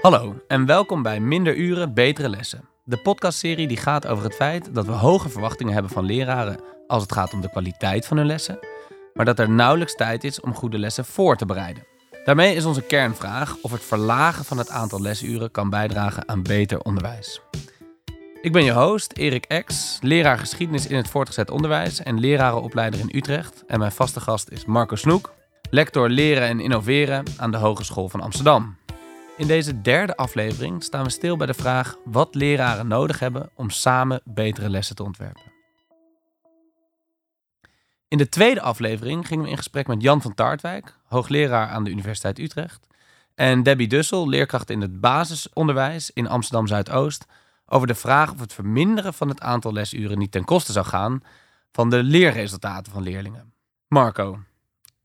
Hallo en welkom bij Minder Uren, Betere Lessen. De podcastserie die gaat over het feit dat we hoge verwachtingen hebben van leraren als het gaat om de kwaliteit van hun lessen, maar dat er nauwelijks tijd is om goede lessen voor te bereiden. Daarmee is onze kernvraag of het verlagen van het aantal lesuren kan bijdragen aan beter onderwijs. Ik ben je host, Erik Ex, leraar geschiedenis in het voortgezet onderwijs en lerarenopleider in Utrecht. En mijn vaste gast is Marco Snoek, lector leren en innoveren aan de Hogeschool van Amsterdam. In deze derde aflevering staan we stil bij de vraag wat leraren nodig hebben om samen betere lessen te ontwerpen. In de tweede aflevering gingen we in gesprek met Jan van Taartwijk, hoogleraar aan de Universiteit Utrecht, en Debbie Dussel, leerkracht in het basisonderwijs in Amsterdam Zuidoost, over de vraag of het verminderen van het aantal lesuren niet ten koste zou gaan van de leerresultaten van leerlingen. Marco,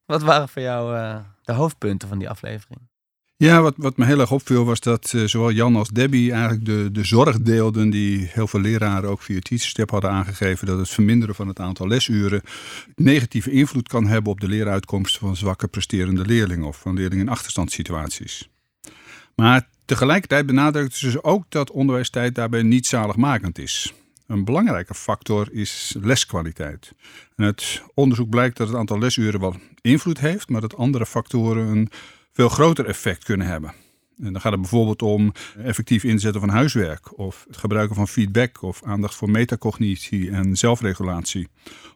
wat waren voor jou uh, de hoofdpunten van die aflevering? Ja, wat, wat me heel erg opviel was dat uh, zowel Jan als Debbie eigenlijk de, de zorg deelden die heel veel leraren ook via Teacherstep hadden aangegeven. Dat het verminderen van het aantal lesuren negatieve invloed kan hebben op de leeruitkomsten van zwakke presterende leerlingen of van leerlingen in achterstandssituaties. Maar tegelijkertijd benadrukten ze ook dat onderwijstijd daarbij niet zaligmakend is. Een belangrijke factor is leskwaliteit. En het onderzoek blijkt dat het aantal lesuren wel invloed heeft, maar dat andere factoren een veel groter effect kunnen hebben. En dan gaat het bijvoorbeeld om effectief inzetten van huiswerk, of het gebruiken van feedback, of aandacht voor metacognitie en zelfregulatie,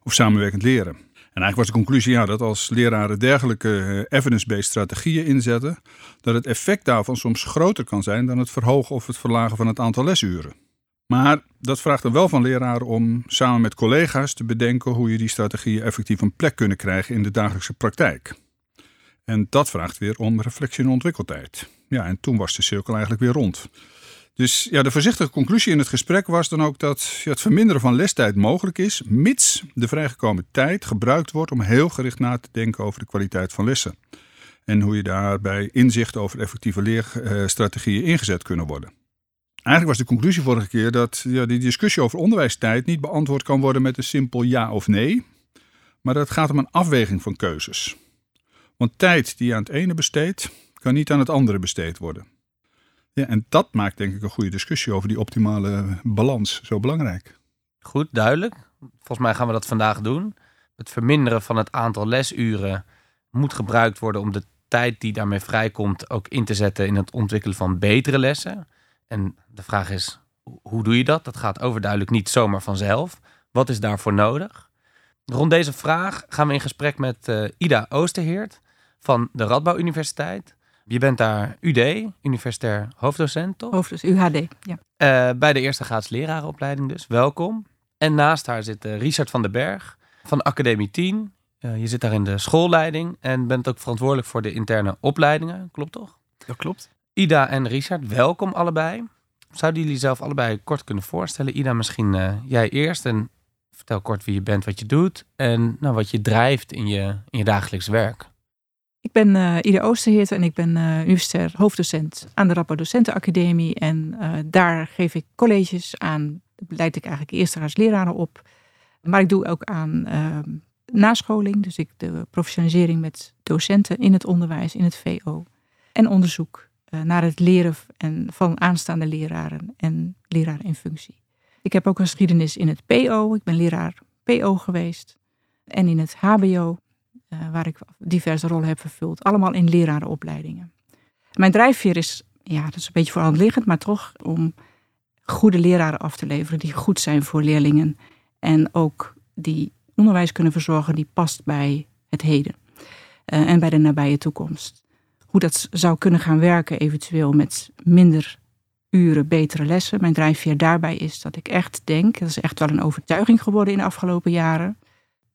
of samenwerkend leren. En eigenlijk was de conclusie ja, dat als leraren dergelijke eh, evidence-based strategieën inzetten, dat het effect daarvan soms groter kan zijn dan het verhogen of het verlagen van het aantal lesuren. Maar dat vraagt er wel van leraren om samen met collega's te bedenken hoe je die strategieën effectief een plek kunnen krijgen in de dagelijkse praktijk. En dat vraagt weer om reflectie en ontwikkeltijd. Ja, en toen was de cirkel eigenlijk weer rond. Dus ja, de voorzichtige conclusie in het gesprek was dan ook dat het verminderen van lestijd mogelijk is, mits de vrijgekomen tijd gebruikt wordt om heel gericht na te denken over de kwaliteit van lessen. En hoe je daarbij inzicht over effectieve leerstrategieën ingezet kunnen worden. Eigenlijk was de conclusie vorige keer dat ja, die discussie over onderwijstijd niet beantwoord kan worden met een simpel ja of nee, maar dat gaat om een afweging van keuzes. Want tijd die aan het ene besteedt, kan niet aan het andere besteed worden. Ja, en dat maakt denk ik een goede discussie over die optimale balans zo belangrijk. Goed, duidelijk. Volgens mij gaan we dat vandaag doen. Het verminderen van het aantal lesuren moet gebruikt worden om de tijd die daarmee vrijkomt ook in te zetten in het ontwikkelen van betere lessen. En de vraag is, hoe doe je dat? Dat gaat overduidelijk niet zomaar vanzelf. Wat is daarvoor nodig? Rond deze vraag gaan we in gesprek met uh, Ida Oosterheert van de Radbouw Universiteit. Je bent daar UD, universitair hoofddocent, toch? Hoofddocent, UHD, ja. Uh, bij de eerste graads lerarenopleiding dus, welkom. En naast haar zit uh, Richard van den Berg van Academie 10. Uh, je zit daar in de schoolleiding en bent ook verantwoordelijk voor de interne opleidingen, klopt toch? Dat klopt. Ida en Richard, welkom allebei. Zouden jullie zelf allebei kort kunnen voorstellen? Ida, misschien jij eerst en vertel kort wie je bent, wat je doet en nou, wat je drijft in je, in je dagelijks werk. Ik ben uh, Ida Oosterheert en ik ben uh, universitair hoofddocent aan de Rappo Docentenacademie. En uh, daar geef ik colleges aan, leid ik eigenlijk eerstejaars leraren op. Maar ik doe ook aan ehm, nascholing, dus ik de professionalisering met docenten in het onderwijs, in het VO. En onderzoek naar het leren en van aanstaande leraren en leraren in functie. Ik heb ook een geschiedenis in het PO, ik ben leraar PO geweest. En in het HBO, uh, waar ik diverse rollen heb vervuld. Allemaal in lerarenopleidingen. Mijn drijfveer is, ja, dat is een beetje voor liggend, maar toch om goede leraren af te leveren die goed zijn voor leerlingen. En ook die onderwijs kunnen verzorgen die past bij het heden uh, en bij de nabije toekomst. Hoe dat zou kunnen gaan werken, eventueel met minder uren, betere lessen. Mijn drijfveer daarbij is dat ik echt denk, dat is echt wel een overtuiging geworden in de afgelopen jaren,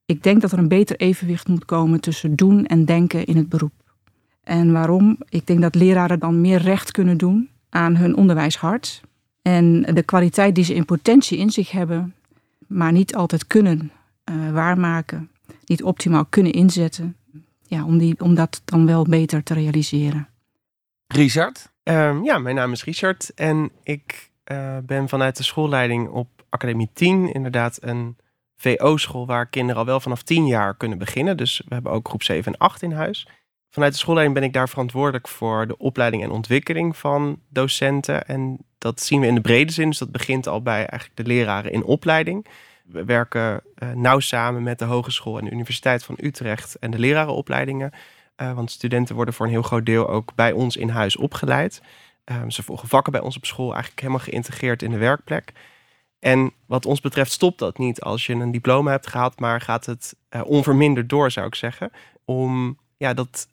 ik denk dat er een beter evenwicht moet komen tussen doen en denken in het beroep. En waarom? Ik denk dat leraren dan meer recht kunnen doen aan hun onderwijshart. En de kwaliteit die ze in potentie in zich hebben, maar niet altijd kunnen uh, waarmaken, niet optimaal kunnen inzetten. Ja, om, die, om dat dan wel beter te realiseren. Richard? Um, ja, mijn naam is Richard en ik uh, ben vanuit de schoolleiding op Academie 10 inderdaad een VO-school waar kinderen al wel vanaf 10 jaar kunnen beginnen. Dus we hebben ook groep 7 en 8 in huis. Vanuit de schoolleiding ben ik daar verantwoordelijk voor de opleiding en ontwikkeling van docenten. En dat zien we in de brede zin. Dus dat begint al bij eigenlijk de leraren in opleiding. We werken uh, nauw samen met de Hogeschool en de Universiteit van Utrecht en de lerarenopleidingen. Uh, want studenten worden voor een heel groot deel ook bij ons in huis opgeleid. Uh, ze volgen vakken bij ons op school, eigenlijk helemaal geïntegreerd in de werkplek. En wat ons betreft stopt dat niet als je een diploma hebt gehaald, maar gaat het onverminderd door, zou ik zeggen. Om ja, dat,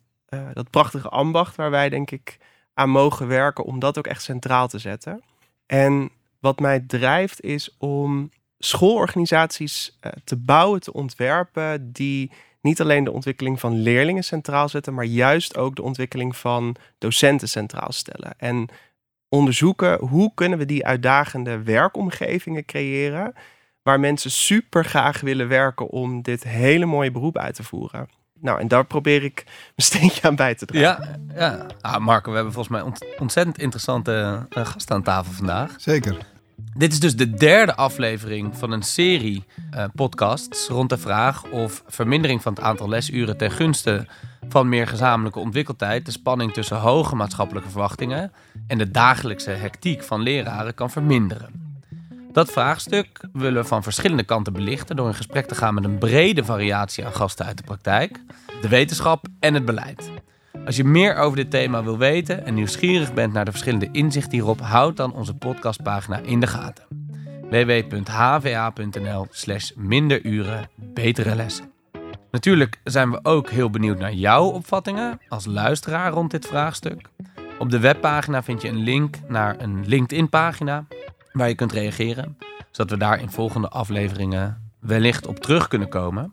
dat prachtige ambacht waar wij denk ik aan mogen werken, om dat ook echt centraal te zetten. En wat mij drijft is om schoolorganisaties uh, te bouwen, te ontwerpen, die niet alleen de ontwikkeling van leerlingen centraal zetten, maar juist ook de ontwikkeling van docenten centraal stellen. En onderzoeken hoe kunnen we die uitdagende werkomgevingen creëren, waar mensen super graag willen werken om dit hele mooie beroep uit te voeren. Nou, en daar probeer ik mijn steentje aan bij te dragen. Ja, ja. Ah, Marco, we hebben volgens mij ontzettend interessante uh, gasten aan tafel vandaag. Zeker. Dit is dus de derde aflevering van een serie uh, podcasts rond de vraag of vermindering van het aantal lesuren ten gunste van meer gezamenlijke ontwikkeltijd de spanning tussen hoge maatschappelijke verwachtingen en de dagelijkse hectiek van leraren kan verminderen. Dat vraagstuk willen we van verschillende kanten belichten door in gesprek te gaan met een brede variatie aan gasten uit de praktijk, de wetenschap en het beleid. Als je meer over dit thema wil weten en nieuwsgierig bent naar de verschillende inzichten hierop, houd dan onze podcastpagina in de gaten. www.hva.nl slash minderuren betere. Natuurlijk zijn we ook heel benieuwd naar jouw opvattingen als luisteraar rond dit vraagstuk. Op de webpagina vind je een link naar een LinkedIn-pagina waar je kunt reageren, zodat we daar in volgende afleveringen wellicht op terug kunnen komen.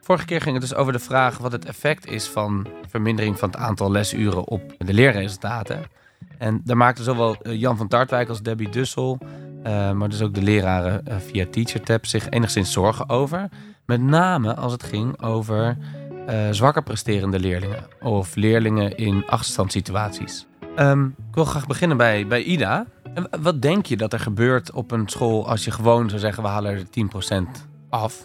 Vorige keer ging het dus over de vraag wat het effect is van vermindering van het aantal lesuren op de leerresultaten. En daar maakten zowel eh, Jan van Tartwijk als Debbie Dussel, uh, maar dus ook de leraren uh, via TeacherTap zich enigszins zorgen over. Met name als het ging over uh, zwakker presterende leerlingen of leerlingen in achterstandssituaties. Um, ik wil graag beginnen bij, bij Ida. Wat denk je dat er gebeurt op een school als je gewoon zou zeggen we halen er 10% af?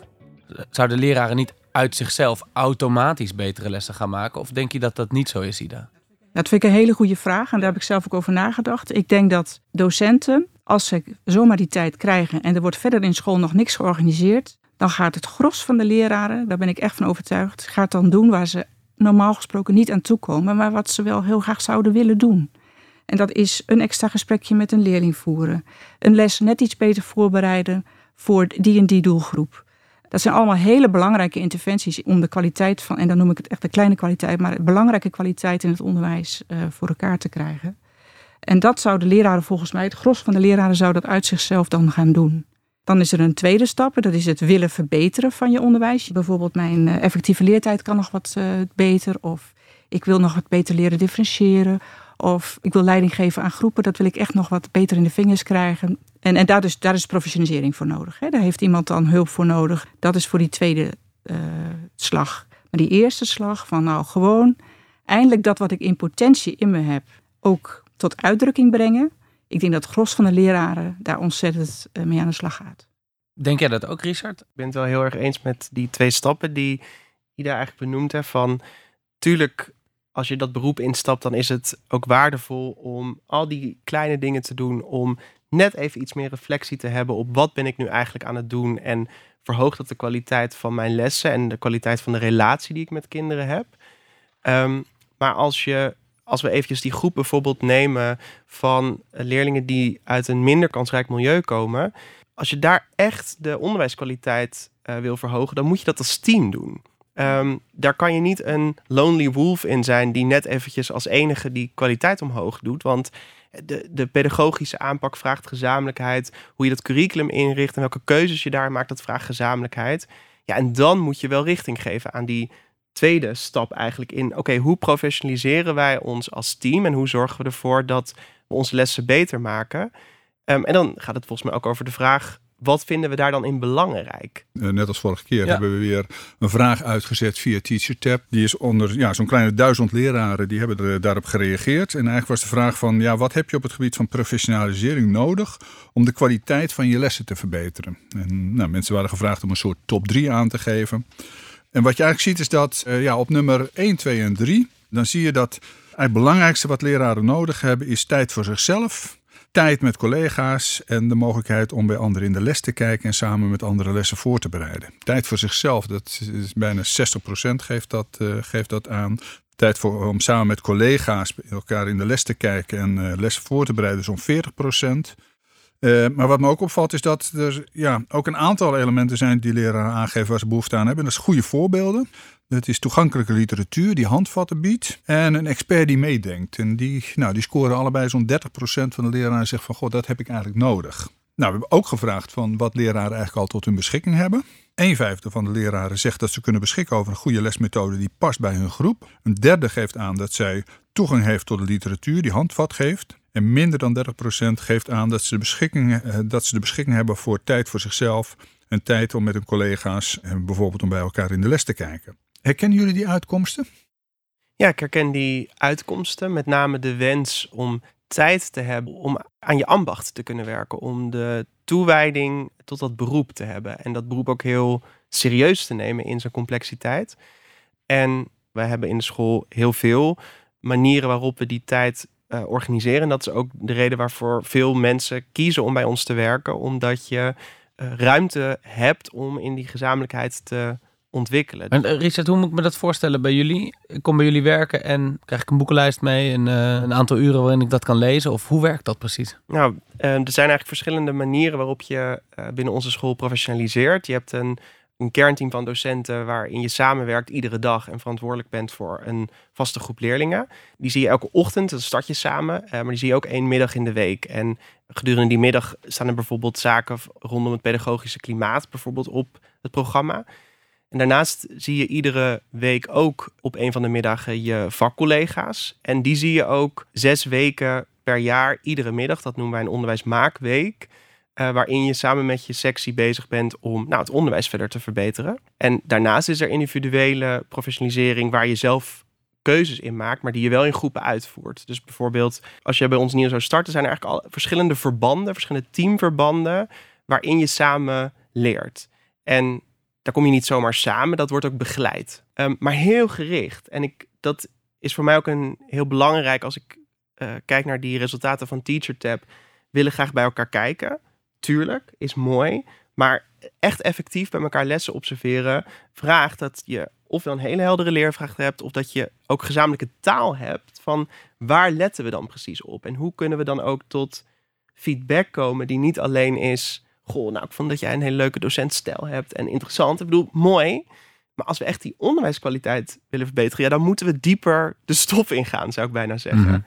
Zouden leraren niet uit zichzelf automatisch betere lessen gaan maken? Of denk je dat dat niet zo is, Ida? Dat vind ik een hele goede vraag en daar heb ik zelf ook over nagedacht. Ik denk dat docenten, als ze zomaar die tijd krijgen en er wordt verder in school nog niks georganiseerd, dan gaat het gros van de leraren, daar ben ik echt van overtuigd, gaat dan doen waar ze normaal gesproken niet aan toekomen, maar wat ze wel heel graag zouden willen doen. En dat is een extra gesprekje met een leerling voeren, een les net iets beter voorbereiden voor die en die doelgroep. Dat zijn allemaal hele belangrijke interventies om de kwaliteit van, en dan noem ik het echt de kleine kwaliteit, maar belangrijke kwaliteit in het onderwijs uh, voor elkaar te krijgen. En dat zouden leraren volgens mij, het gros van de leraren zou dat uit zichzelf dan gaan doen. Dan is er een tweede stap, dat is het willen verbeteren van je onderwijs. Bijvoorbeeld mijn uh, effectieve leertijd kan nog wat uh, beter, of ik wil nog wat beter leren differentiëren, of ik wil leiding geven aan groepen, dat wil ik echt nog wat beter in de vingers krijgen. En, en daar, is, daar is professionalisering voor nodig. Hè. Daar heeft iemand dan hulp voor nodig. Dat is voor die tweede uh, slag. Maar die eerste slag van nou gewoon eindelijk dat wat ik in potentie in me heb ook tot uitdrukking brengen. Ik denk dat het gros van de leraren daar ontzettend uh, mee aan de slag gaat. Denk jij dat ook, Richard? Ik ben het wel heel erg eens met die twee stappen die Ida eigenlijk benoemd heeft. Van, tuurlijk als je dat beroep instapt, dan is het ook waardevol om al die kleine dingen te doen. Om net even iets meer reflectie te hebben op wat ben ik nu eigenlijk aan het doen. En verhoogt dat de kwaliteit van mijn lessen en de kwaliteit van de relatie die ik met kinderen heb. Um, maar als je. Als we eventjes die groep bijvoorbeeld nemen van leerlingen die uit een minder kansrijk milieu komen. Als je daar echt de onderwijskwaliteit uh, wil verhogen, dan moet je dat als team doen. Um, daar kan je niet een lonely wolf in zijn die net eventjes als enige die kwaliteit omhoog doet. Want de, de pedagogische aanpak vraagt gezamenlijkheid. Hoe je dat curriculum inricht en welke keuzes je daar maakt, dat vraagt gezamenlijkheid. Ja, en dan moet je wel richting geven aan die tweede stap eigenlijk in. Oké, hoe professionaliseren wij ons als team en hoe zorgen we ervoor dat we onze lessen beter maken? Um, en dan gaat het volgens mij ook over de vraag wat vinden we daar dan in belangrijk? Uh, net als vorige keer ja. hebben we weer een vraag uitgezet via TeacherTap. Die is onder ja, zo'n kleine duizend leraren die hebben er, daarop gereageerd. En eigenlijk was de vraag van ja, wat heb je op het gebied van professionalisering nodig om de kwaliteit van je lessen te verbeteren? En nou, mensen waren gevraagd om een soort top 3 aan te geven. En wat je eigenlijk ziet is dat uh, ja, op nummer 1, 2 en 3, dan zie je dat het belangrijkste wat leraren nodig hebben is tijd voor zichzelf, tijd met collega's en de mogelijkheid om bij anderen in de les te kijken en samen met andere lessen voor te bereiden. Tijd voor zichzelf, dat is bijna 60% geeft dat, uh, geeft dat aan. Tijd voor, om samen met collega's elkaar in de les te kijken en uh, lessen voor te bereiden is om 40%. Uh, maar wat me ook opvalt is dat er ja, ook een aantal elementen zijn die leraren aangeven waar ze behoefte aan hebben. Dat is goede voorbeelden. Het is toegankelijke literatuur die handvatten biedt. En een expert die meedenkt. En die, nou, die scoren allebei zo'n 30% van de leraren zegt van... God, dat heb ik eigenlijk nodig. Nou, we hebben ook gevraagd van wat leraren eigenlijk al tot hun beschikking hebben. Een vijfde van de leraren zegt dat ze kunnen beschikken over een goede lesmethode die past bij hun groep. Een derde geeft aan dat zij toegang heeft tot de literatuur die handvat geeft. En minder dan 30% geeft aan dat ze, de beschikking, eh, dat ze de beschikking hebben voor tijd voor zichzelf. En tijd om met hun collega's en bijvoorbeeld om bij elkaar in de les te kijken. Herkennen jullie die uitkomsten? Ja, ik herken die uitkomsten. Met name de wens om tijd te hebben om aan je ambacht te kunnen werken. Om de toewijding tot dat beroep te hebben. En dat beroep ook heel serieus te nemen in zijn complexiteit. En wij hebben in de school heel veel manieren waarop we die tijd uh, organiseren. En dat is ook de reden waarvoor veel mensen kiezen om bij ons te werken. Omdat je uh, ruimte hebt om in die gezamenlijkheid te ontwikkelen. En uh, Richard, hoe moet ik me dat voorstellen bij jullie? Ik kom bij jullie werken en krijg ik een boekenlijst mee en een aantal uren waarin ik dat kan lezen? Of hoe werkt dat precies? Nou, er zijn eigenlijk verschillende manieren waarop je binnen onze school professionaliseert. Je hebt een een kernteam van docenten waarin je samenwerkt iedere dag en verantwoordelijk bent voor een vaste groep leerlingen. Die zie je elke ochtend, dat start je samen, eh, maar die zie je ook één middag in de week. En gedurende die middag staan er bijvoorbeeld zaken rondom het pedagogische klimaat bijvoorbeeld op het programma. En daarnaast zie je iedere week ook op een van de middagen je vakcollega's. En die zie je ook zes weken per jaar, iedere middag. Dat noemen wij een onderwijsmaakweek. Uh, waarin je samen met je sectie bezig bent om nou, het onderwijs verder te verbeteren. En daarnaast is er individuele professionalisering waar je zelf keuzes in maakt, maar die je wel in groepen uitvoert. Dus bijvoorbeeld, als je bij ons nieuw zou starten, zijn er eigenlijk al verschillende verbanden, verschillende teamverbanden, waarin je samen leert. En daar kom je niet zomaar samen, dat wordt ook begeleid. Um, maar heel gericht. En ik, dat is voor mij ook een heel belangrijk als ik uh, kijk naar die resultaten van TeacherTap. Willen graag bij elkaar kijken tuurlijk, is mooi. Maar echt effectief bij elkaar lessen observeren vraagt dat je ofwel een hele heldere leervraag hebt, of dat je ook gezamenlijke taal hebt van waar letten we dan precies op? En hoe kunnen we dan ook tot feedback komen die niet alleen is, goh, nou ik vond dat jij een hele leuke docentstijl hebt en interessant. Ik bedoel, mooi. Maar als we echt die onderwijskwaliteit willen verbeteren, ja, dan moeten we dieper de stof ingaan, zou ik bijna zeggen. Mhm.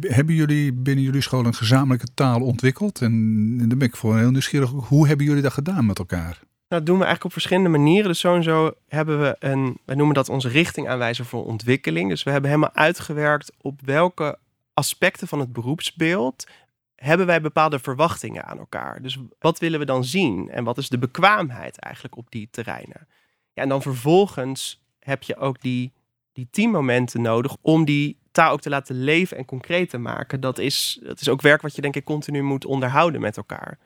Hebben jullie binnen jullie school een gezamenlijke taal ontwikkeld? En, en dan ben ik voor heel nieuwsgierig. Hoe hebben jullie dat gedaan met elkaar? Dat doen we eigenlijk op verschillende manieren. Dus sowieso hebben we een, wij noemen dat onze richtingaanwijzer voor ontwikkeling. Dus we hebben helemaal uitgewerkt op welke aspecten van het beroepsbeeld hebben wij bepaalde verwachtingen aan elkaar. Dus wat willen we dan zien? En wat is de bekwaamheid eigenlijk op die terreinen? Ja, en dan vervolgens heb je ook die, die teammomenten nodig om die taal ook te laten leven en concreet te maken, dat is, dat is ook werk wat je denk ik continu moet onderhouden met elkaar.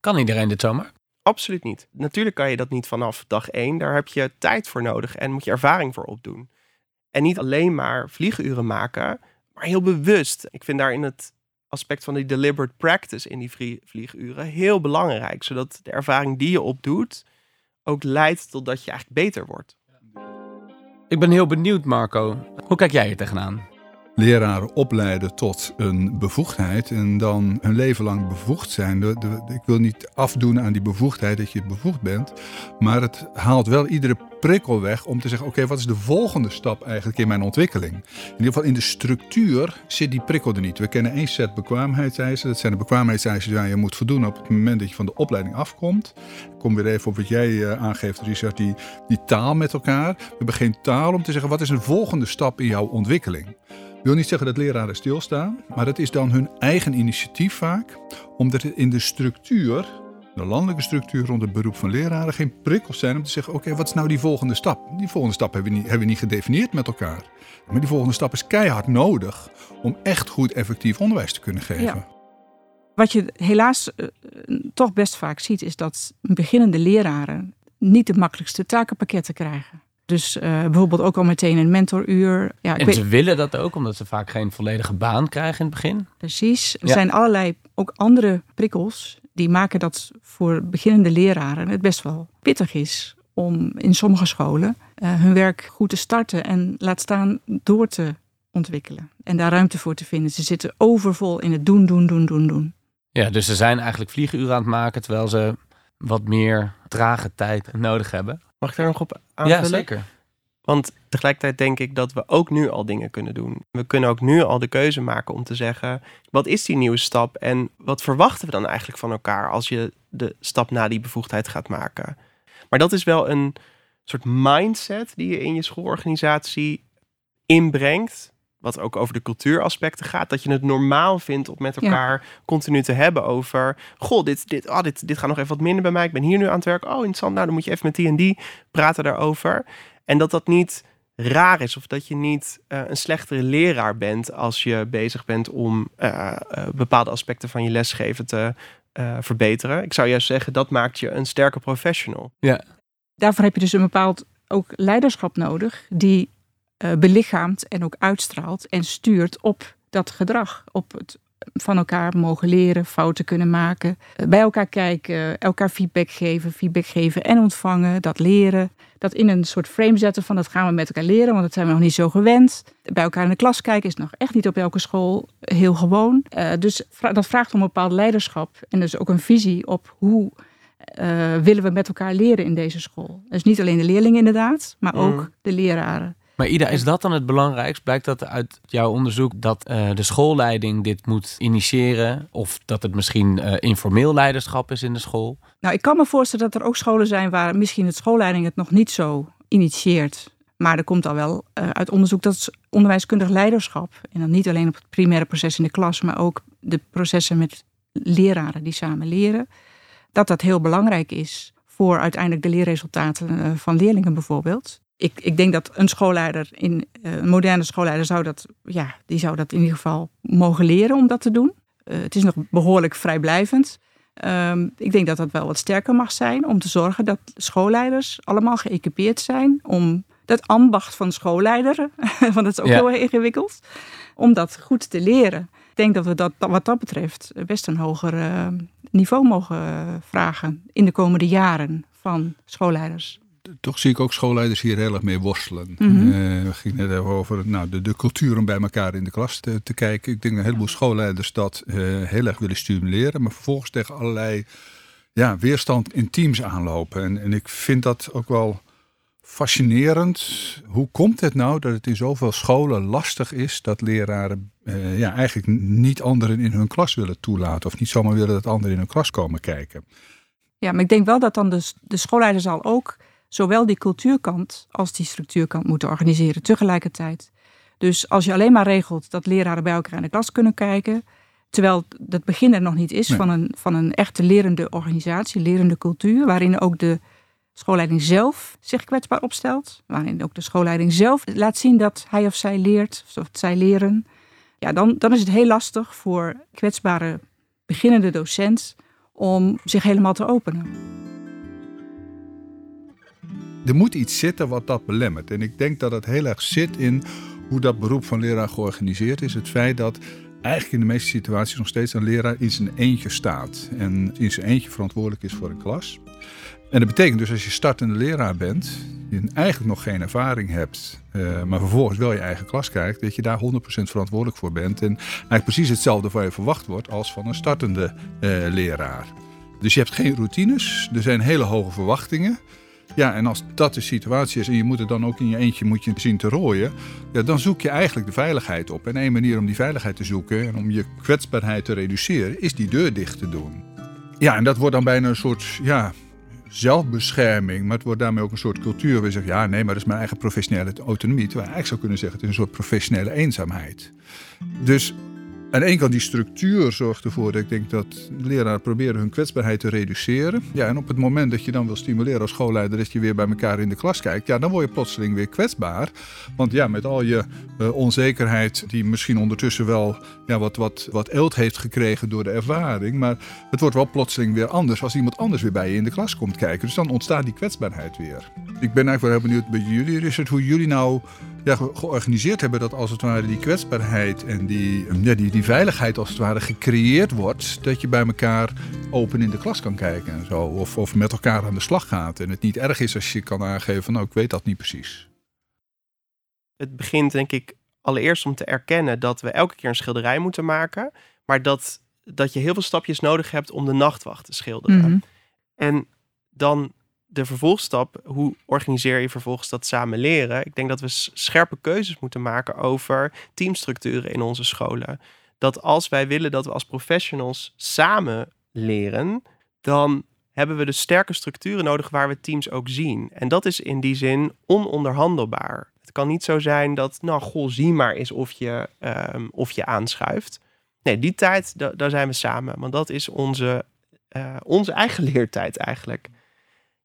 Kan iedereen dit zomaar? Absoluut niet. Natuurlijk kan je dat niet vanaf dag één. Daar heb je tijd voor nodig en moet je ervaring voor opdoen. En niet alleen maar vlieguren maken, maar heel bewust. Ik vind daarin het aspect van die deliberate practice in die vlieguren heel belangrijk. Zodat de ervaring die je opdoet ook leidt tot dat je eigenlijk beter wordt. Ik ben heel benieuwd, Marco. Hoe kijk jij hier tegenaan? Leraren opleiden tot een bevoegdheid en dan hun leven lang bevoegd zijn. ik wil niet afdoen aan die bevoegdheid dat je bevoegd bent, maar het haalt wel iedere prikkel weg om te zeggen: oké, wat is de volgende stap eigenlijk in mijn ontwikkeling? In ieder geval in de structuur zit die prikkel er niet. We kennen één set bekwaamheidseisen. Dat zijn de bekwaamheidseisen die je moet voldoen op het moment dat je van de opleiding afkomt. Ik kom weer even op wat jij eh, aangeeft, Richard, die, die taal met elkaar. We hebben geen taal om te zeggen: wat is een volgende stap in jouw ontwikkeling? Ik wil niet zeggen dat leraren stilstaan, maar het is dan hun eigen initiatief vaak, omdat het in de structuur, de landelijke structuur rond het beroep van leraren, geen prikkels zijn om te zeggen: oké, wat is nou die volgende stap? Die volgende stap hebben we, niet, hebben we niet gedefinieerd met elkaar. Maar die volgende stap is keihard nodig om echt goed effectief onderwijs te kunnen geven. Ja. Wat je helaas uh, toch best vaak ziet, is dat beginnende leraren niet de makkelijkste takenpakketten krijgen. Dus uh, bijvoorbeeld ook al meteen een mentoruur. Ja, en ze willen dat ook, omdat ze vaak geen volledige baan krijgen in het begin. Precies. Er zijn allerlei ook andere prikkels die maken dat voor beginnende leraren het best wel pittig is om in sommige scholen uh, hun werk goed te starten en laat staan door te ontwikkelen. En daar ruimte voor te vinden. Ze zitten overvol in het doen, doen, doen, doen, doen. Ja, dus ze zijn eigenlijk vlieguren aan het maken terwijl ze wat meer trage tijd nodig hebben. Mag ik daar nog op aanvullen? Ja, zeker. Want tegelijkertijd denk ik dat we ook nu al dingen kunnen doen. We kunnen ook nu al de keuze maken om te zeggen: wat is die nieuwe stap en wat verwachten we dan eigenlijk van elkaar als je de stap naar die bevoegdheid gaat maken? Maar dat is wel een soort mindset die je in je schoolorganisatie inbrengt. Wat ook over de cultuuraspecten gaat. Dat je het normaal vindt om met elkaar continu te hebben over. Goh, dit, dit, oh, dit, dit gaat nog even wat minder bij mij. Ik ben hier nu aan het werk. Oh, interessant. Nou, dan moet je even met die en die praten daarover. En dat dat niet raar is of dat je niet uh, een slechtere leraar bent als je bezig bent om uh, uh, bepaalde aspecten van je lesgeven te verbeteren. Ik zou juist zeggen dat maakt je een sterke professional. Ja. Daarvoor heb je dus een bepaald ook leiderschap nodig die belichaamt en ook uitstraalt en stuurt op dat gedrag, op het van elkaar mogen leren, fouten kunnen maken, bij elkaar kijken, elkaar feedback geven, feedback geven en ontvangen, dat leren dat in een soort frame zetten van dat gaan we met elkaar leren, want dat zijn we nog niet zo gewend. Bij elkaar in de klas kijken is nog echt niet op elke school heel gewoon. Uh, dus dat vraagt om een bepaald leiderschap en dus ook een visie op hoe uh, willen we met elkaar leren in deze school. Dus niet alleen de leerlingen inderdaad, maar ook mm. de leraren. Maar Ida, is dat dan het belangrijkst? Blijkt dat uit jouw onderzoek dat uh, de schoolleiding dit moet initiëren? Of dat het misschien uh, informeel leiderschap is in de school? Nou, ik kan me voorstellen dat er ook scholen zijn waar misschien het schoolleiding het nog niet zo initieert. Maar er komt al wel uh, uit onderzoek dat onderwijskundig leiderschap, en dan niet alleen op het primaire proces in de klas, maar ook de processen met leraren die samen leren, dat dat heel belangrijk is voor uiteindelijk de leerresultaten van leerlingen bijvoorbeeld ik, ik denk dat een schoolleider, in, eh, een moderne schoolleider, zou dat, ja, die zou dat in ieder geval mogen leren om dat te doen. Uh, het is nog behoorlijk vrijblijvend. Um, ik denk dat dat wel wat sterker mag zijn om te zorgen dat schoolleiders allemaal geëquipeerd zijn om dat ambacht van schoolleider, want dat is ook heel ingewikkeld, om dat goed te leren. Ik denk dat we dat wat dat betreft best een hoger uh, niveau mogen vragen in de komende jaren van schoolleiders toch zie ik ook schoolleiders hier heel erg mee worstelen. Mm -hmm. uh, we gingen net over nou, de, de cultuur om bij elkaar in de klas te, te kijken. Ik denk dat een heleboel schoolleiders dat uh, heel erg willen stimuleren, maar vervolgens tegen allerlei ja, weerstand in teams aanlopen. En, en ik vind dat ook wel fascinerend. Hoe komt het nou dat het in zoveel scholen lastig is dat leraren uh, ja, eigenlijk niet anderen in hun klas willen toelaten of niet zomaar willen dat anderen in hun klas komen kijken? Ja, maar ik denk wel dat dan de, de schoolleider zal ook zowel die cultuurkant als die structuurkant moeten organiseren tegelijkertijd. Dus als je alleen maar regelt dat leraren bij elkaar in de klas kunnen kijken, terwijl het begin er nog niet is van, een, van een echte lerende organisatie, lerende cultuur, waarin ook de schoolleiding zelf zich kwetsbaar opstelt, waarin ook de schoolleiding zelf laat zien dat hij of zij leert, of zij leren, ja, dan, dan is het heel lastig voor kwetsbare beginnende docent om zich helemaal te openen er moet iets zitten wat dat belemmert. En ik denk dat het heel erg zit in hoe dat beroep van leraar georganiseerd is. Het feit dat eigenlijk in de meeste situaties nog steeds een leraar in zijn eentje staat. En in zijn eentje verantwoordelijk is voor een klas. En dat betekent dus als je startende leraar bent, je eigenlijk nog geen ervaring hebt, uh, maar vervolgens wel je eigen klas krijgt, dat je daar 100% verantwoordelijk voor bent. En eigenlijk precies hetzelfde van je verwacht wordt als van een startende uh, leraar. Dus je hebt geen routines, er zijn hele hoge verwachtingen. Ja, en als dat de situatie is en je moet het dan ook in je eentje moet je zien te rooien, ja, dan zoek je eigenlijk de veiligheid op. En één manier om die veiligheid te zoeken en om je kwetsbaarheid te reduceren, is die deur dicht te doen. Ja, en dat wordt dan bijna een soort ja, zelfbescherming, maar het wordt daarmee ook een soort cultuur je zegt, ja, nee, maar dat is mijn eigen professionele autonomie. Terwijl je eigenlijk zou kunnen zeggen, het is een soort professionele eenzaamheid. Dus Ene kant die structuur zorgt ervoor dat ik denk dat leraren proberen hun kwetsbaarheid te reduceren. Ja, en op het moment dat je dan wil stimuleren als schoolleider dat je weer bij elkaar in de klas kijkt, ja, dan word je plotseling weer kwetsbaar. Want ja, met al je uh, onzekerheid die misschien ondertussen wel ja, wat, wat, wat eelt heeft gekregen door de ervaring, maar het wordt wel plotseling weer anders als iemand anders weer bij je in de klas komt kijken. Dus dan ontstaat die kwetsbaarheid weer. Ik ben eigenlijk wel heel benieuwd bij jullie, Richard, hoe jullie nou ja, georganiseerd hebben dat als het ware die kwetsbaarheid en die, ja, die veiligheid als het ware gecreëerd wordt. Dat je bij elkaar open in de klas kan kijken en zo. Of, of met elkaar aan de slag gaat. En het niet erg is als je kan aangeven van nou ik weet dat niet precies. Het begint denk ik allereerst om te erkennen dat we elke keer een schilderij moeten maken. Maar dat, dat je heel veel stapjes nodig hebt om de nachtwacht te schilderen. Mhm. En dan de vervolgstap, hoe organiseer je vervolgens dat samen leren? Ik denk dat we scherpe keuzes moeten maken over teamstructuren in onze scholen. Dat als wij willen dat we als professionals samen leren, dan hebben we de sterke structuren nodig waar we teams ook zien. En dat is in die zin ononderhandelbaar. Het kan niet zo zijn dat, nou, goh, zie maar eens of je, um, of je aanschuift. Nee, die tijd, daar zijn we samen. Want dat is onze, uh, onze eigen leertijd eigenlijk.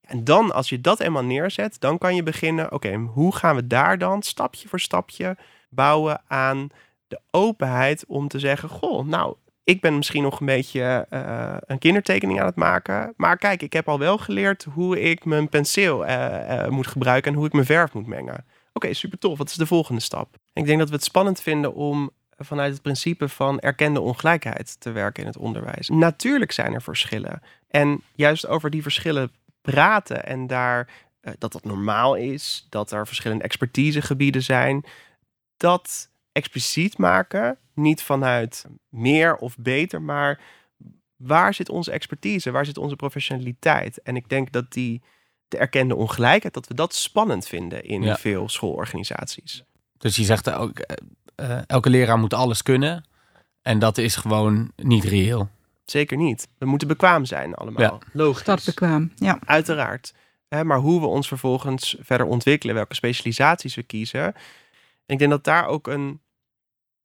En dan, als je dat eenmaal neerzet, dan kan je beginnen, oké, hoe gaan we daar dan stapje voor stapje bouwen aan de openheid om te zeggen, goh, nou, ik ben misschien nog een beetje uh, een kindertekening aan het maken. Maar kijk, ik heb al wel geleerd hoe ik mijn penseel uh, uh, moet gebruiken en hoe ik mijn verf moet mengen. Oké, super tof. Wat is de volgende stap? ik denk dat we het spannend vinden om vanuit het principe van erkende ongelijkheid te werken in het onderwijs. Natuurlijk zijn er verschillen. En juist over die verschillen praten en daar dat dat normaal is, dat er verschillende expertisegebieden zijn, dat expliciet maken, niet vanuit meer of beter, maar waar zit onze expertise, waar zit onze professionaliteit? En ik denk dat die de erkende ongelijkheid, dat we dat spannend vinden in ja. veel schoolorganisaties. Dus je zegt ook, uh, elke leraar moet alles kunnen. En dat is gewoon niet reëel. Zeker niet. We moeten bekwaam zijn allemaal. Ja. Logisch. Dat bekwaam, ja. Uiteraard. Maar hoe we ons vervolgens verder ontwikkelen, welke specialisaties we kiezen. En ik denk dat daar ook een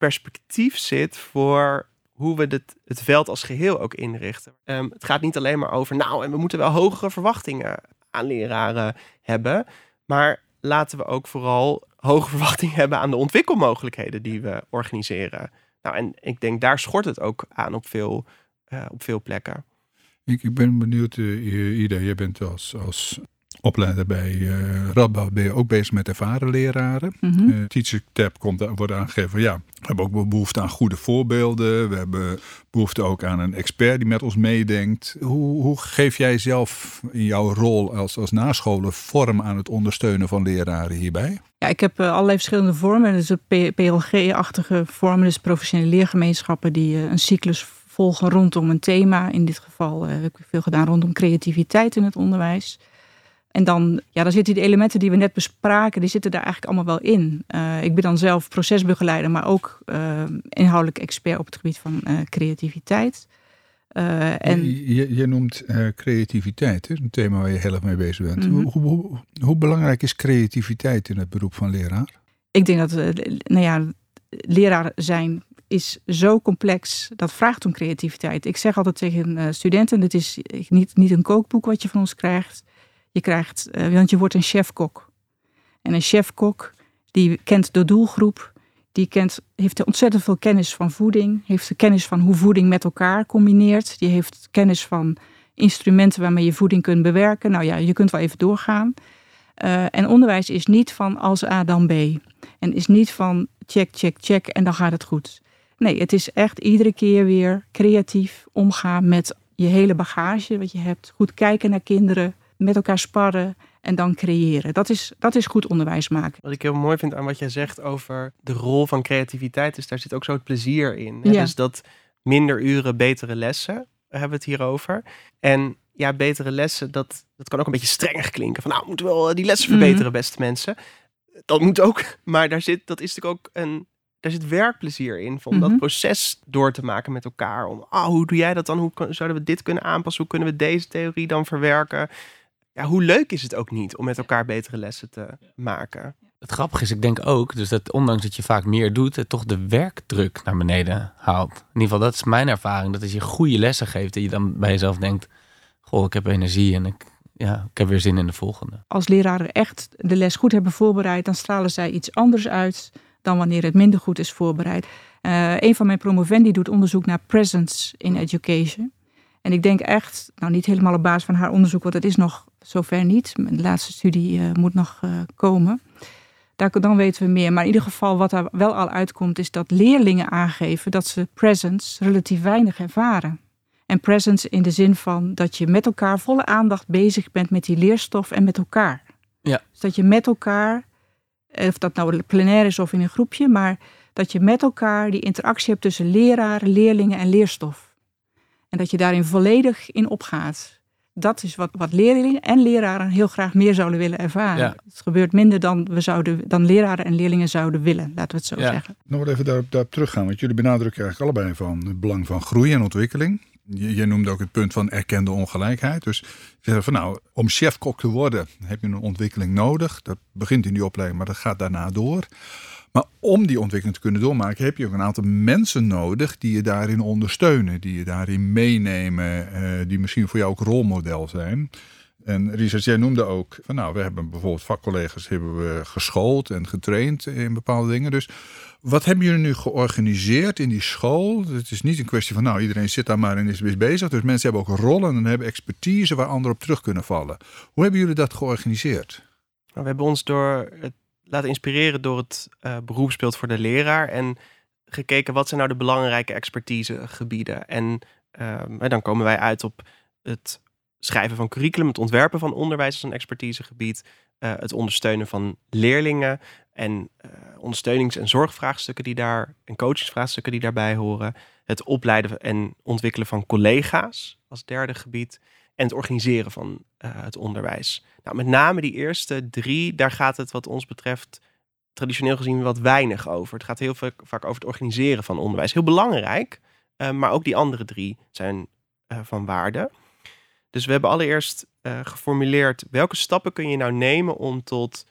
perspectief zit voor hoe we dit, het veld als geheel ook inrichten. Um, het gaat niet alleen maar over, nou, en we moeten wel hogere verwachtingen aan leraren hebben. Maar laten we ook vooral hoge verwachtingen hebben aan de ontwikkelmogelijkheden die we organiseren. Nou, en ik denk daar schort het ook aan op veel uh, op veel plekken. Ik, ik ben benieuwd, uh, Ida, je bent als, als opleider bij uh, Radboud ben je ook bezig met ervaren leraren. Mm -hmm. uh, Teacher Tab komt, wordt aangegeven, ja, we hebben ook behoefte aan goede voorbeelden. We hebben behoefte ook aan een expert die met ons meedenkt. Hoe, hoe geef jij zelf in jouw rol als, als nascholen vorm aan het ondersteunen van leraren hierbij? Ja, ik heb uh, allerlei verschillende vormen. Dus PLG-achtige vormen, dus professionele leergemeenschappen die een cyclus volgen rondom een thema. In dit geval heb ik veel gedaan rondom creativiteit in het onderwijs. En dan, ja, dan zitten die elementen die we net bespraken, die zitten daar eigenlijk allemaal wel in. Uh, ik ben dan zelf procesbegeleider, maar ook uh, inhoudelijk expert op het gebied van creativiteit. en... je, je noemt creativiteit, hè? een thema waar je heel erg mee bezig bent. Mm -hmm. hoe, hoe, hoe, belangrijk is creativiteit in het beroep van leraar? Ik denk dat, nou ja, leraar zijn is zo complex. Dat vraagt om creativiteit. Ik zeg altijd tegen studenten: dit is niet, niet een kookboek wat je van ons krijgt. Je krijgt, uh, want je wordt een chefkok. En een chefkok die kent de doelgroep, die kent, heeft ontzettend veel kennis van voeding, heeft de kennis van hoe voeding met elkaar combineert, die heeft kennis van instrumenten waarmee je voeding kunt bewerken. Nou ja, je kunt wel even doorgaan. Uh, en onderwijs is niet van als A dan B. En is niet van check, check, check en dan gaat het goed. Nee, het is echt iedere keer weer creatief omgaan met je hele bagage wat je hebt. Goed kijken naar kinderen, met elkaar sparren en dan creëren. Dat is, dat is goed onderwijs maken. Wat ik heel mooi vind aan wat jij zegt over de rol van creativiteit, is daar zit ook zo het plezier in. Ja. Dus dat minder uren, betere lessen, hebben we het hier over. En ja, betere lessen, dat, dat kan ook een beetje strenger klinken. Van nou, moeten we wel die lessen verbeteren, mm. beste mensen. Dat moet ook, maar daar zit, dat is natuurlijk ook een daar zit werkplezier in. Om mm -hmm. dat proces door te maken met elkaar. Om, ah, hoe doe jij dat dan? Hoe zouden we dit kunnen aanpassen? Hoe kunnen we deze theorie dan verwerken? Ja, hoe leuk is het ook niet om met elkaar betere lessen te maken? het grappige is, ik denk ook, dus dat ondanks dat je vaak meer doet, het toch de werkdruk naar beneden haalt. In ieder geval, dat is mijn ervaring. Dat als je goede lessen geeft, dat je dan bij jezelf denkt, goh, ik heb energie en ik, ja, ik heb weer zin in de volgende. Als leraren echt de les goed hebben voorbereid, dan stralen zij iets anders uit dan wanneer het minder goed is voorbereid. Uh, een van mijn promovendi doet onderzoek naar presence in education. En ik denk echt, nou niet helemaal op basis van haar onderzoek, want het is nog zover niet. De laatste studie uh, moet nog uh, komen. Daar, dan weten we meer. Maar in ieder geval, wat er wel al uitkomt, is dat leerlingen aangeven dat ze presence relatief weinig ervaren. En presence in de zin van dat je met elkaar volle aandacht bezig bent met die leerstof en met elkaar. Ja. Dus dat je met elkaar, of dat nou plenair is of in een groepje, maar dat je met elkaar die interactie hebt tussen leraren, leerlingen en leerstof. En dat je daarin volledig in opgaat. Dat is wat, wat leerlingen en leraren heel graag meer zouden willen ervaren. Ja. Het gebeurt minder dan, we zouden, dan leraren en leerlingen zouden willen, laten we het zo Ja. zeggen. Nog even daarop, daarop teruggaan, want jullie benadrukken eigenlijk allebei van het belang van groei en ontwikkeling. Je, je noemde ook het punt van erkende ongelijkheid. Dus je zegt van nou, om chefkok te worden heb je een ontwikkeling nodig. Dat begint in die opleiding, maar dat gaat daarna door. Maar om die ontwikkeling te kunnen doormaken, heb je ook een aantal mensen nodig die je daarin ondersteunen, die je daarin meenemen, eh, die misschien voor jou ook rolmodel zijn. En Richard, jij noemde ook van nou, we hebben bijvoorbeeld vakcollega's hebben we geschoold en getraind in bepaalde dingen. Dus wat hebben jullie nu georganiseerd in die school? Het is niet een kwestie van nou, iedereen zit daar maar en is bezig. Dus mensen hebben ook rollen en hebben expertise waar anderen op terug kunnen vallen. Hoe hebben jullie dat georganiseerd? Nou, we hebben ons door het laten inspireren door het eh, beroepsbeeld voor de leraar. En gekeken wat zijn nou de belangrijke expertisegebieden. En ehm, hè, dan komen wij uit op het schrijven van curriculum, het ontwerpen van onderwijs als een expertisegebied. eh, het ondersteunen van leerlingen en eh, ondersteunings- en zorgvraagstukken die daar en coachingsvraagstukken die daarbij horen. Het opleiden en ontwikkelen van collega's als derde gebied. En het organiseren van eh, het onderwijs. Nou, met name die eerste drie, daar gaat het wat ons betreft traditioneel gezien wat weinig over. Het gaat heel vaak, over het organiseren van onderwijs. Heel belangrijk, eh, maar ook die andere drie zijn eh, van waarde. Dus we hebben allereerst geformuleerd welke stappen kun je nou nemen om tot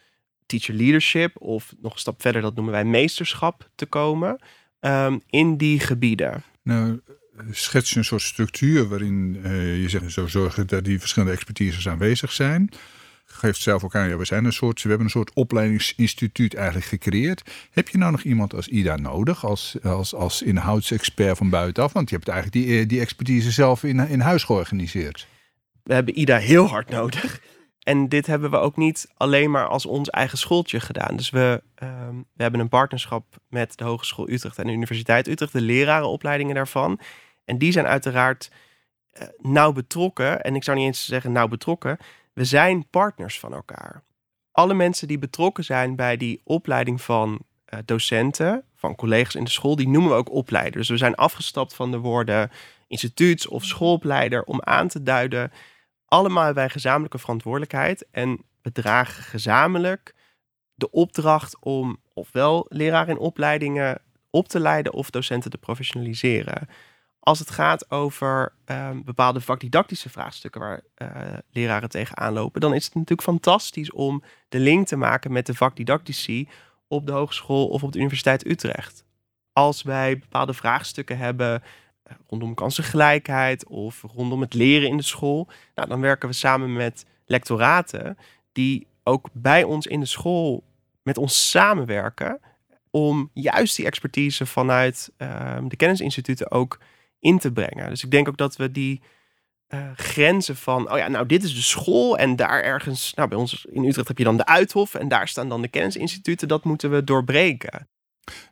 teacher leadership of nog een stap verder, dat noemen wij meesterschap, te komen ehm, in die gebieden. Nou, schets je een soort structuur waarin eh, je zegt, zo zorgen dat die verschillende expertises aanwezig zijn. Geeft zelf ook aan, ja, we, zijn een soort, we hebben een soort opleidingsinstituut eigenlijk gecreëerd. Heb je nou nog iemand als Ida nodig, als, als, als inhoudsexpert van buitenaf? Want je hebt eigenlijk die, eh, die expertise zelf in, in huis georganiseerd. We hebben Ida heel hard nodig. En dit hebben we ook niet alleen maar als ons eigen schooltje gedaan. Dus we, ehm, we hebben een partnerschap met de Hogeschool Utrecht en de Universiteit Utrecht, de lerarenopleidingen daarvan. En die zijn uiteraard eh, nauw betrokken. En ik zou niet eens zeggen nauw betrokken. We zijn partners van elkaar. Alle mensen die betrokken zijn bij die opleiding van eh, docenten, van collega's in de school, die noemen we ook opleiders. Dus we zijn afgestapt van de woorden instituuts- of schoolopleider om aan te duiden allemaal hebben wij gezamenlijke verantwoordelijkheid en we dragen gezamenlijk de opdracht om ofwel leraren in opleidingen op te leiden of docenten te professionaliseren. Als het gaat over ehm, bepaalde vakdidactische vraagstukken waar eh, leraren tegenaan lopen, dan is het natuurlijk fantastisch om de link te maken met de vakdidactici op de hogeschool of op de Universiteit Utrecht. Als wij bepaalde vraagstukken hebben eh, rondom kansengelijkheid of rondom het leren in de school, nou, dan werken we samen met lectoraten die ook bij ons in de school met ons samenwerken om juist die expertise vanuit ehm, de kennisinstituten ook in te brengen. Dus ik denk ook dat we die eh, grenzen van, oh ja, nou dit is de school en daar ergens, nou bij ons in Utrecht heb je dan de Uithof en daar staan dan de kennisinstituten, dat moeten we doorbreken.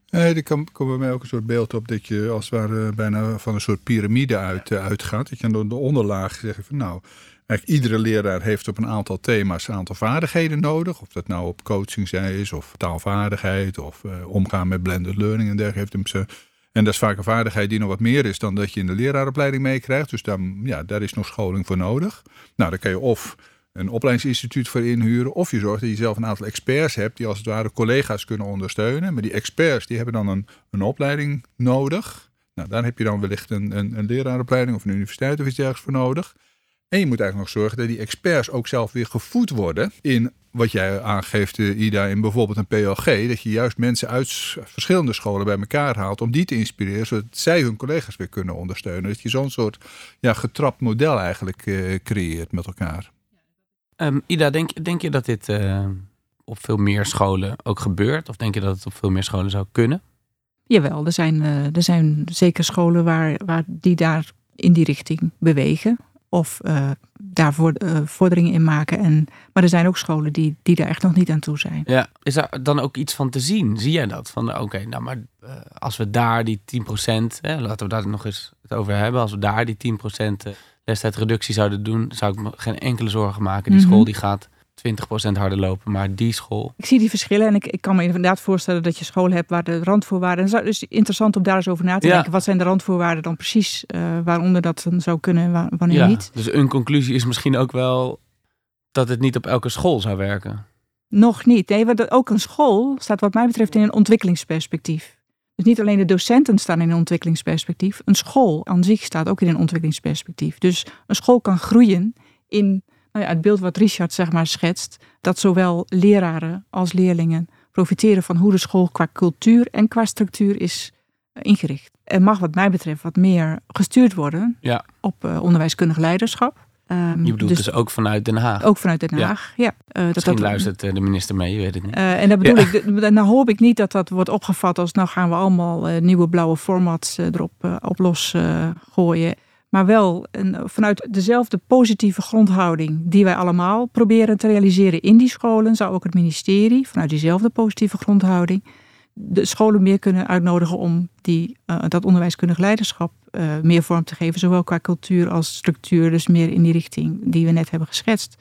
Nee, er komt bij mij ook een soort beeld op dat je als het ware bijna van een soort piramide uit, eh, uitgaat. Dat je aan de, de onderlaag zegt van nou, eigenlijk iedere leraar heeft op een aantal thema's een aantal vaardigheden nodig. Of dat nou op coaching zij is, of taalvaardigheid, of eh, omgaan met blended learning en dergelijke. Heeft hem en dat is vaak een vaardigheid die nog wat meer is dan dat je in de leraaropleiding meekrijgt. Dus dan, ja, daar is nog scholing voor nodig. Nou, dan kan je of een opleidingsinstituut voor inhuren. Of je zorgt dat je zelf een aantal experts hebt die als het ware collega's kunnen ondersteunen. Maar die experts die hebben dan een, een opleiding nodig. Nou, daar heb je dan wellicht een, een, een leraaropleiding of een universiteit of iets dergelijks voor nodig. En je moet eigenlijk nog zorgen dat die experts ook zelf weer gevoed worden in wat jij aangeeft, eh, Ida, in bijvoorbeeld een PLG. Dat je juist mensen uit verschillende scholen bij elkaar haalt om die te inspireren, zodat zij hun collega's weer kunnen ondersteunen. Dat je zo'n soort ja, getrapt model eigenlijk uh, creëert met elkaar. Um, Ida, denk, denk je dat dit uh, op veel meer scholen ook gebeurt? Of denk je dat het op veel meer scholen zou kunnen? Jawel, er zijn, uh, er zijn zeker scholen waar, waar die daar in die richting bewegen of uh, daarvoor uh, vorderingen in maken. En, maar er zijn ook scholen die, die daar echt nog niet aan toe zijn. Ja, is daar dan ook iets van te zien? Zie jij dat? Van oké, nou maar uh, als we daar die 10%, hè, laten we daar nog eens het over hebben. Als we daar die 10% lestijdreductie zouden doen, zou ik me geen enkele zorgen maken. Die mm -hmm. school die gaat 20% harder lopen, maar die school. Ik zie die verschillen en ik, ik kan me inderdaad voorstellen dat je school hebt waar de randvoorwaarden. Het is interessant om daar eens over na te ja. denken. Wat zijn de randvoorwaarden dan precies? Uh, waaronder dat dan zou kunnen en wanneer ja, niet? Dus een conclusie is misschien ook wel dat het niet op elke school zou werken. Nog niet. Nee, want ook een school staat wat mij betreft in een ontwikkelingsperspectief. Dus niet alleen de docenten staan in een ontwikkelingsperspectief. Een school aan zich staat ook in een ontwikkelingsperspectief. Dus een school kan groeien in nou ja, het beeld wat Richard zeg maar schetst, dat zowel leraren als leerlingen profiteren van hoe de school qua cultuur en qua structuur is ingericht. Er mag wat mij betreft wat meer gestuurd worden ja. op uh, onderwijskundig leiderschap. Um, je bedoelt dus, dus, ook vanuit Den Haag? Ook vanuit Den Haag, ja. ja. Uh, Misschien dat, luistert de minister mee, je weet het niet. Uh, en dat bedoel ja. ik, nou hoop ik niet dat dat wordt opgevat als nou gaan we allemaal nieuwe blauwe formats erop op los gooien. Maar wel een, vanuit dezelfde positieve grondhouding die wij allemaal proberen te realiseren in die scholen, zou ook het ministerie vanuit diezelfde positieve grondhouding de scholen meer kunnen uitnodigen om die, uh, dat onderwijskundig leiderschap uh, meer vorm te geven, zowel qua cultuur als structuur, dus meer in die richting die we net hebben geschetst.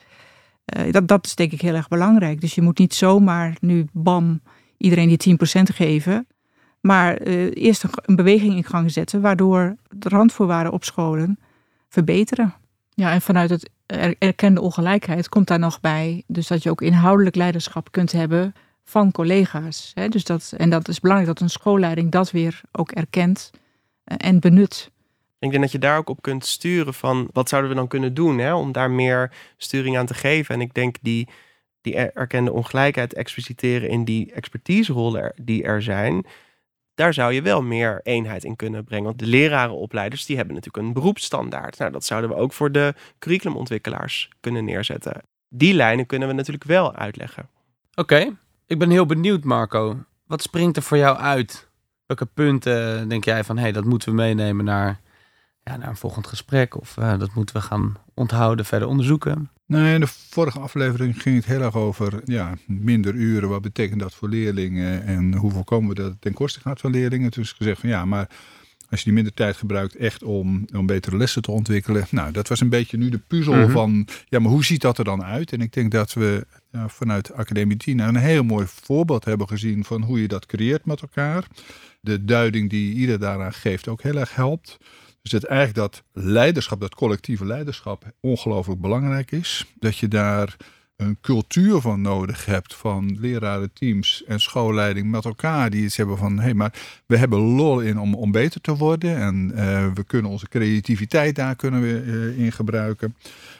Uh, dat, dat is denk ik heel erg belangrijk. Dus je moet niet zomaar nu bam iedereen die 10% geven. Maar uh, eerst een beweging in gang zetten, waardoor de randvoorwaarden op scholen verbeteren. Ja, en vanuit het erkende ongelijkheid komt daar nog bij, dus dat je ook inhoudelijk leiderschap kunt hebben van collega's. Hè? Dus dat, en dat is belangrijk dat een schoolleiding dat weer ook erkent en benut. Ik denk dat je daar ook op kunt sturen van wat zouden we dan kunnen doen hè, om daar meer sturing aan te geven. En ik denk die, die erkende ongelijkheid expliciteren in die expertiserollen die er zijn daar zou je wel meer eenheid in kunnen brengen. Want de lerarenopleiders die hebben natuurlijk een beroepsstandaard. Nou, dat zouden we ook voor de curriculumontwikkelaars kunnen neerzetten. Die lijnen kunnen we natuurlijk wel uitleggen. Oké, ik ben heel benieuwd Marco. Wat springt er voor jou uit? Welke punten denk jij van, hé, hey, dat moeten we meenemen naar, ja, naar een volgend gesprek? Of uh, dat moeten we gaan onthouden, verder onderzoeken? Nee, in de vorige aflevering ging het heel erg over ja, minder uren. Wat betekent dat voor leerlingen en hoe voorkomen we dat het ten koste gaat van leerlingen? Dus gezegd van ja, maar als je die minder tijd gebruikt echt om, om betere lessen te ontwikkelen. Nou, dat was een beetje nu de puzzel -hmm. van, ja, maar hoe ziet dat er dan uit? En ik denk dat we ja, vanuit Academie Tina een heel mooi voorbeeld hebben gezien van hoe je dat creëert met elkaar. De duiding die ieder daaraan geeft ook heel erg helpt. Dus dat eigenlijk dat leiderschap, dat collectieve leiderschap, ongelooflijk belangrijk is. Dat je daar een cultuur van nodig hebt van leraren, teams en schoolleiding met elkaar die iets hebben van hé, hey, maar we hebben lol in om, om beter te worden en uh, we kunnen onze creativiteit daar kunnen we uh, in gebruiken.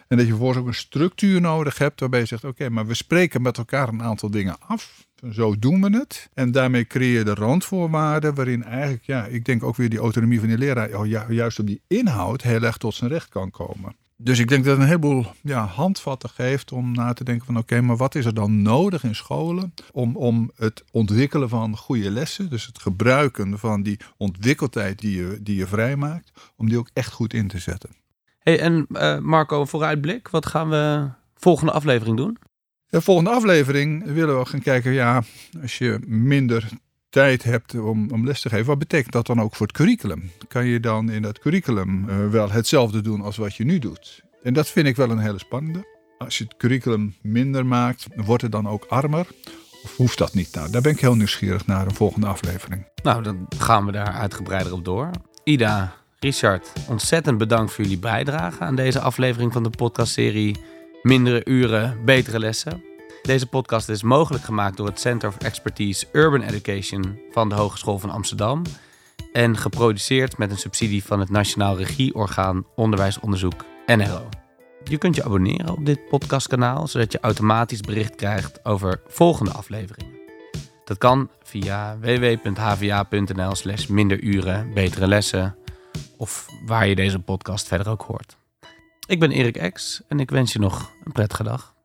En dat je vervolgens ook een structuur nodig hebt waarbij je zegt oké, maar we spreken met elkaar een aantal dingen af. Zo doen we het. En daarmee creëer je de randvoorwaarden waarin eigenlijk, ja, ik denk ook weer die autonomie van die leraar juist op die inhoud heel erg tot zijn recht kan komen. Dus ik denk dat het een heleboel ja, handvatten geeft om na te denken van oké, okay, maar wat is er dan nodig in scholen om, om het ontwikkelen van goede lessen, dus het gebruiken van die ontwikkeltijd die je, die je vrijmaakt, om die ook echt goed in te zetten. Hey, en uh, Marco, vooruitblik, wat gaan we volgende aflevering doen? De volgende aflevering willen we gaan kijken, ja, als je minder tijd hebt om, om les te geven, wat betekent dat dan ook voor het curriculum? Kan je dan in dat curriculum uh, wel hetzelfde doen als wat je nu doet? En dat vind ik wel een hele spannende. Als je het curriculum minder maakt, wordt het dan ook armer? Of hoeft dat niet? Nou, daar ben ik heel nieuwsgierig naar een volgende aflevering. Nou, dan gaan we daar uitgebreider op door. Ida, Richard, ontzettend bedankt voor jullie bijdrage aan deze aflevering van de podcastserie Mindere uren, betere lessen. Deze podcast is mogelijk gemaakt door het Center of Expertise Urban Education van de Hogeschool van Amsterdam en geproduceerd met een subsidie van het Nationaal Regieorgaan Onderwijsonderzoek NRO. Je kunt je abonneren op dit podcastkanaal, zodat je automatisch bericht krijgt over volgende afleveringen. Dat kan via www.hva.nl slash minderuren, betere lessen of waar je deze podcast verder ook hoort. Ik ben Erik Ex en ik wens je nog een prettige dag.